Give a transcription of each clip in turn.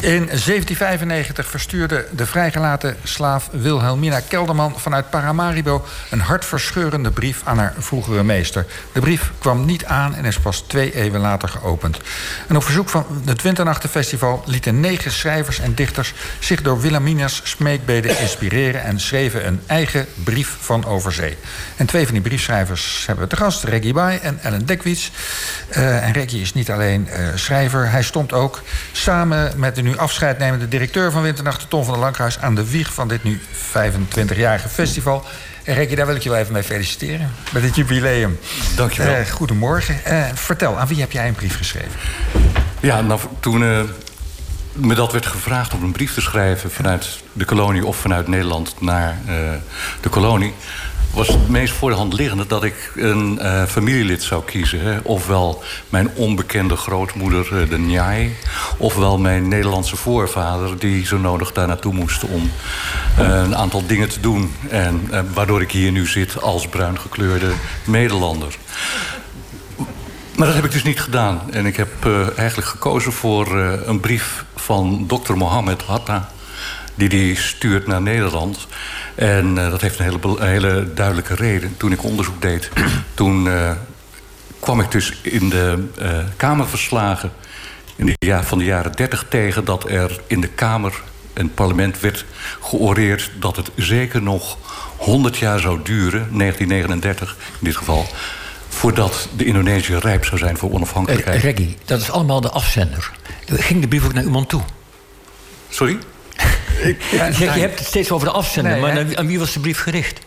In 1795 verstuurde de vrijgelaten slaaf Wilhelmina Kelderman vanuit Paramaribo een hartverscheurende brief aan haar vroegere meester. De brief kwam niet aan en is pas twee eeuwen later geopend. En op verzoek van het Winternachtenfestival lieten negen schrijvers en dichters zich door Wilhelmina's smeekbeden inspireren en schreven een eigen brief van overzee. En twee van die briefschrijvers hebben we te gast, Reggie Bay en Ellen Dekwits. Uh, en Reggie is niet alleen uh, schrijver, hij stond ook samen met de nu afscheidnemende directeur van Winternacht, Ton van der Lankhuis, aan de wieg van dit nu 25-jarige festival. En Rekje, daar wil ik je wel even mee feliciteren. Met het jubileum. Dankjewel. Uh, goedemorgen. Uh, vertel, aan wie heb jij een brief geschreven? Ja, nou, toen uh, me dat werd gevraagd om een brief te schrijven... vanuit de kolonie of vanuit Nederland naar de kolonie was het meest voor de hand liggende dat ik een uh, familielid zou kiezen. Hè? Ofwel mijn onbekende grootmoeder, uh, de Njai... ofwel mijn Nederlandse voorvader die zo nodig daar naartoe moest... om uh, een aantal dingen te doen. En waardoor ik hier nu zit als bruin gekleurde Nederlander. Maar dat heb ik dus niet gedaan. En ik heb eigenlijk gekozen voor een brief van dokter Mohammed Hatta... die die stuurt naar Nederland... En uh, dat heeft een hele, een hele, duidelijke reden. Toen ik onderzoek deed, toen uh, kwam ik dus in de uh, Kamerverslagen... In de ja, van de jaren 30 tegen dat er in de Kamer en het parlement werd georeerd... dat het zeker nog 100 jaar zou duren, 1939 in dit geval... voordat de Indonesië rijp zou zijn voor onafhankelijkheid. Reggie, dat is allemaal de afzender. Ging de brief ook naar iemand toe? Sorry? Ik, ja, je hebt het steeds over de afzender, nee, maar aan wie was de brief gericht?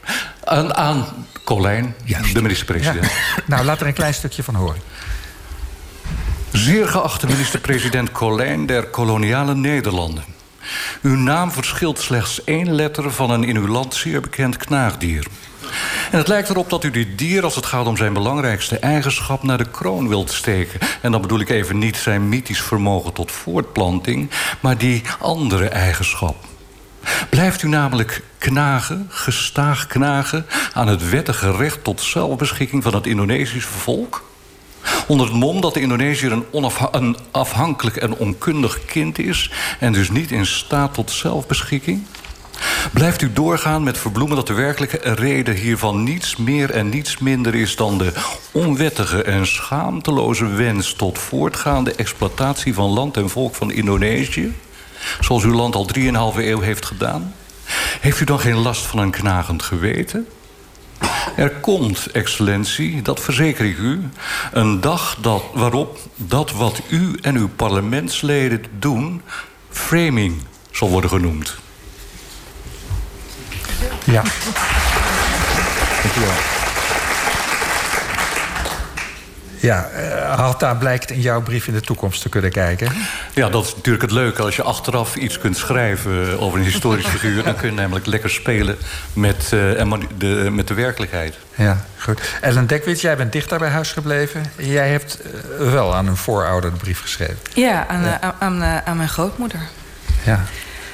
Aan, aan Colijn, Juist. de minister-president. Ja. Nou, laat er een klein stukje van horen. Zeer geachte minister-president Colijn der koloniale Nederlanden. Uw naam verschilt slechts één letter van een in uw land zeer bekend knaagdier. En het lijkt erop dat u dit dier, als het gaat om zijn belangrijkste eigenschap... naar de kroon wilt steken. En dan bedoel ik even niet zijn mythisch vermogen tot voortplanting... maar die andere eigenschap. Blijft u namelijk knagen, gestaag knagen... aan het wettige recht tot zelfbeschikking van het Indonesische volk... Onder het mom dat de Indonesiër een, een afhankelijk en onkundig kind is... en dus niet in staat tot zelfbeschikking? Blijft u doorgaan met verbloemen dat de werkelijke reden hiervan niets meer en niets minder is dan de onwettige en schaamteloze wens tot voortgaande exploitatie van land en volk van Indonesië? Zoals uw land al 3,5 eeuw heeft gedaan? Heeft u dan geen last van een knagend geweten? Er komt, excellentie, dat verzeker ik u... een dag dat, waarop dat wat u en uw parlementsleden doen... framing zal worden genoemd. Ja. Dankjewel. Ja, uh, Hatta blijkt in jouw brief in de toekomst te kunnen kijken. Ja, dat is natuurlijk het leuke. Als je achteraf iets kunt schrijven over een historisch figuur... dan kun je namelijk lekker spelen met, uh, de, met de werkelijkheid. Ja, goed. Ellen Dekwits, jij bent dichter bij huis gebleven. Jij hebt uh, wel aan een voorouder de brief geschreven. Ja, aan, ja. aan, aan mijn grootmoeder. Ja.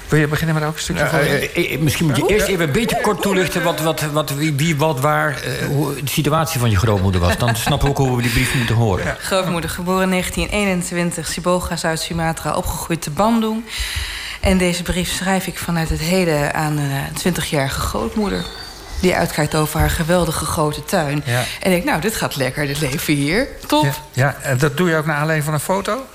Wil je beginnen met ook een stukje uh, uh, uh, Misschien moet je eerst even een beetje kort toelichten... Wat, wat, wat, wie, wie, wat, waar, hoe de situatie van je grootmoeder was. Dan snappen we ook hoe we die brief moeten horen. Ja. Grootmoeder, geboren in 1921, Siboga, Zuid-Sumatra... opgegroeid te Bandung. En deze brief schrijf ik vanuit het heden aan een 20-jarige grootmoeder die uitkijkt over haar geweldige grote tuin. Ja. En ik, nou, dit gaat lekker, dit leven hier. Top. Ja, ja. en dat doe je ook naar aanleiding van een foto?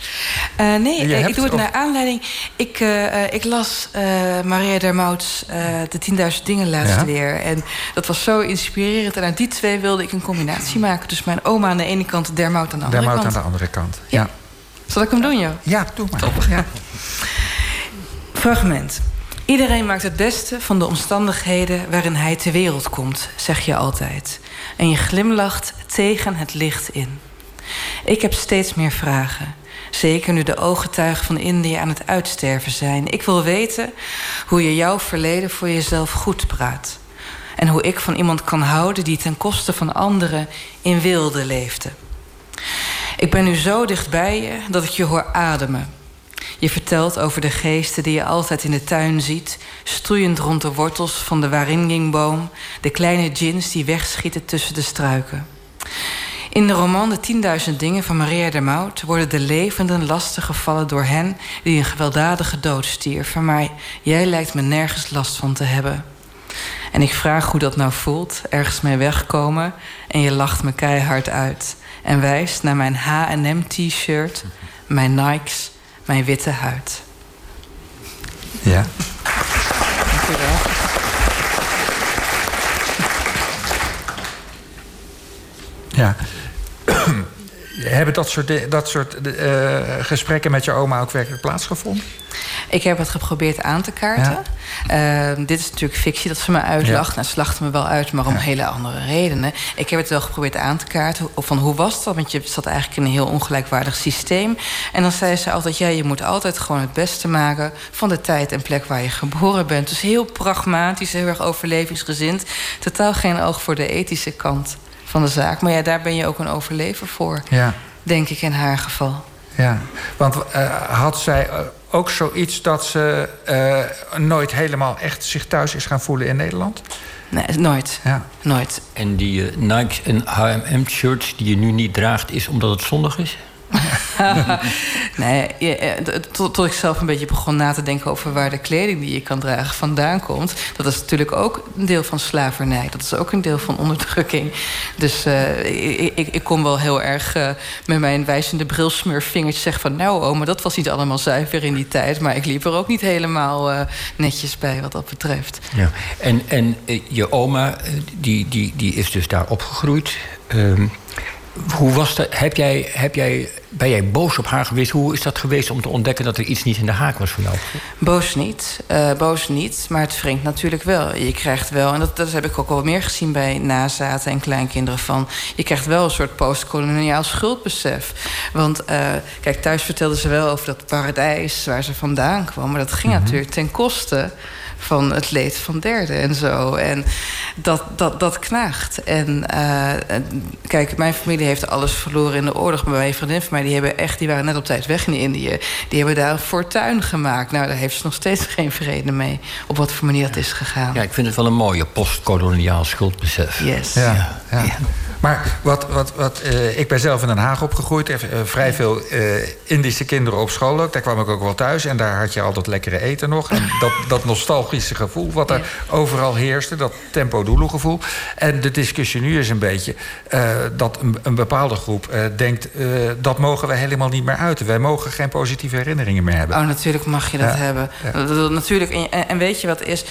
Uh, nee, ik doe het of... naar aanleiding... Ik, uh, ik las uh, Maria Dermouts De 10.000 dingen laatst ja. weer. En dat was zo inspirerend. En uit die twee wilde ik een combinatie maken. Dus mijn oma aan de ene kant, Dermout aan de andere Dermout kant. aan de andere kant, ja. Zal ik hem doen, joh? Ja, doe maar. Top. Ja. Fragment. Iedereen maakt het beste van de omstandigheden waarin hij ter wereld komt, zeg je altijd. En je glimlacht tegen het licht in. Ik heb steeds meer vragen. Zeker nu de ooggetuigen van Indië aan het uitsterven zijn. Ik wil weten hoe je jouw verleden voor jezelf goed praat. En hoe ik van iemand kan houden die ten koste van anderen in wilde leefde. Ik ben nu zo dicht bij je dat ik je hoor ademen. Je vertelt over de geesten die je altijd in de tuin ziet, stroeiend rond de wortels van de waringingboom, de kleine djinns die wegschieten tussen de struiken. In de roman De 10.000 Dingen van Maria de Mout worden de levenden lastig gevallen door hen die een gewelddadige dood stierven. Maar jij lijkt me nergens last van te hebben. En ik vraag hoe dat nou voelt, ergens mee wegkomen. En je lacht me keihard uit. En wijst naar mijn HM-t-shirt, mijn Nikes, mijn witte huid. Ja. Dank u wel. Ja. Hebben dat soort, dat soort eh, gesprekken met je oma ook werkelijk plaatsgevonden? Ik heb het geprobeerd aan te kaarten. Ehm, dit is natuurlijk fictie dat ze me uitlacht. Ja. Nou, ze lachten me wel uit, maar om hele andere redenen. Ik heb het wel geprobeerd aan te kaarten. Van hoe was dat? Want je zat eigenlijk in een heel ongelijkwaardig systeem. En dan zei ze altijd: ja, je moet altijd gewoon het beste maken van de tijd en plek waar je geboren bent. Dus heel pragmatisch, heel erg overlevingsgezind. Totaal geen oog voor de ethische kant van de zaak. Maar ja, daar ben je ook een overlever voor, Ja. denk ik in haar geval. Ja, want eh, had zij eh, ook zoiets dat ze eh, nooit helemaal echt zich thuis is gaan voelen in Nederland? Nee, nooit. Ja. Nooit. En die eh, Nikes en H&M-shirts die je nu niet draagt... is omdat het zondag is? nee, eh, tot, ik zelf een beetje begon na te denken over waar de kleding die je kan dragen vandaan komt. Dat is natuurlijk ook een deel van slavernij. Dat is ook een deel van onderdrukking. Dus eh, ik, ik, kon wel heel erg eh, met mijn wijzende brilsmurvingertje zeggen van nou oma, dat was niet allemaal zuiver in die tijd. Maar ik liep er ook niet helemaal netjes bij wat dat betreft. Ja. En, en je oma, die, die, die is dus daar opgegroeid. Ehm, hoe was dat? Heb jij, heb jij, ben jij boos op haar geweest? Hoe is dat geweest om te ontdekken dat er iets niet in de haak was voor jou? Boos niet, eh, boos niet, maar het wringt natuurlijk wel. Je krijgt wel, en dat, dat heb ik ook wel meer gezien bij nazaten en kleinkinderen van... je krijgt wel een soort postkoloniaal schuldbesef. Want eh, kijk, thuis vertelden ze wel over dat paradijs waar ze vandaan kwam... maar dat ging natuurlijk ten koste van het leed van derden en zo. En dat, dat, dat knaagt. En eh, kijk, mijn familie heeft alles verloren in de oorlog. Maar mijn vriendin van mij, die, hebben echt, die waren net op tijd weg in Indië. Die hebben daar een fortuin gemaakt. Nou, daar heeft ze nog steeds geen vrede mee. Op wat voor manier dat is gegaan. Ja, ik vind het wel een mooie postkoloniaal schuldbesef. Yes. Ja, ja. Maar wat, wat, wat, eh, ik ben zelf in Den Haag opgegroeid. Er, eh, vrij veel eh, Indische kinderen op school ook. Daar kwam ik ook wel thuis. En daar had je al dat lekkere eten nog. En dat, dat nostalgische gevoel wat er overal heerste. Dat tempo-doelo gevoel. En de discussie nu is een beetje... dat een, een bepaalde groep denkt... dat mogen we helemaal niet meer uiten. Wij mogen geen positieve herinneringen meer hebben. Oh, natuurlijk mag je dat Ja, hebben. ja. Natuurlijk. En, weet je wat is?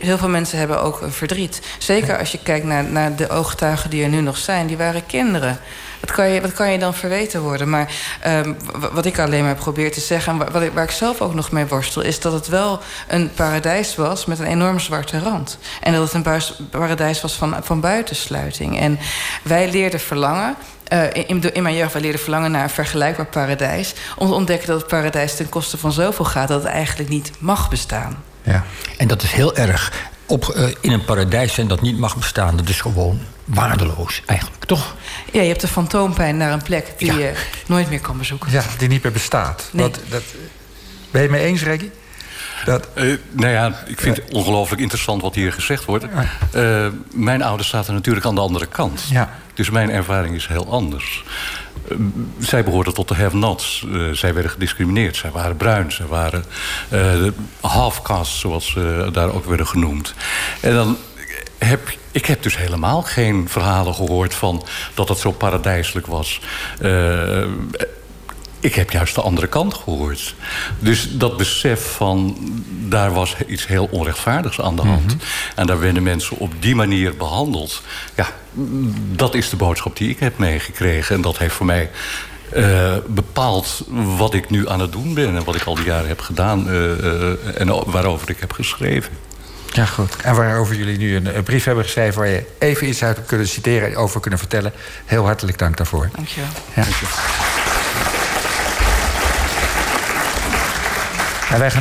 Heel veel mensen hebben ook verdriet. Zeker als je kijkt naar, naar de ooggetuigen die er nu nog zijn. Die waren kinderen. Wat kan je, wat kan je dan verweten worden? Maar ehm, wat ik alleen maar probeer te zeggen... en wa- wat ik, waar ik zelf ook nog mee worstel... is dat het wel een paradijs was met een enorm zwarte rand. En dat het een buis- paradijs was van, van buitensluiting. En wij leerden verlangen... Eh, in, in- in mijn jeugd, wij leerden verlangen naar een vergelijkbaar paradijs. Om te ontdekken dat het paradijs ten koste van zoveel gaat dat het eigenlijk niet mag bestaan. Ja. En dat is heel erg. Op, eh, in een paradijs zijn dat niet mag bestaan. Dat is gewoon waardeloos, eigenlijk, toch? Ja, je hebt de fantoompijn naar een plek die Ja. je nooit meer kan bezoeken. ja, die niet meer bestaat. Nee. Dat, dat, ben je het mee eens, Reggie? Dat, Eh, nou ja, ik vind het ongelooflijk interessant wat hier gezegd wordt. Eh, mijn ouders zaten natuurlijk aan de andere kant. Ja. Dus mijn ervaring is heel anders. Eh, zij behoorden tot de have-nots. Zij werden gediscrimineerd. Zij waren bruin. Zij waren de half-caste, zoals ze daar ook werden genoemd. En dan heb ik heb dus helemaal geen verhalen gehoord van dat het zo paradijselijk was. Ik heb juist de andere kant gehoord. Dus dat besef van daar was iets heel onrechtvaardigs aan de hand. En daar werden mensen op die manier behandeld. Ja, dat is de boodschap die ik heb meegekregen. En dat heeft voor mij eh, bepaald wat ik nu aan het doen ben. En wat ik al die jaren heb gedaan. eh, eh, en waarover ik heb geschreven. Ja, goed. En waarover jullie nu een, een brief hebben geschreven... waar je even iets uit kunnen citeren, over kunnen vertellen. Heel hartelijk dank daarvoor. Dankjewel. Ja. En wij gaan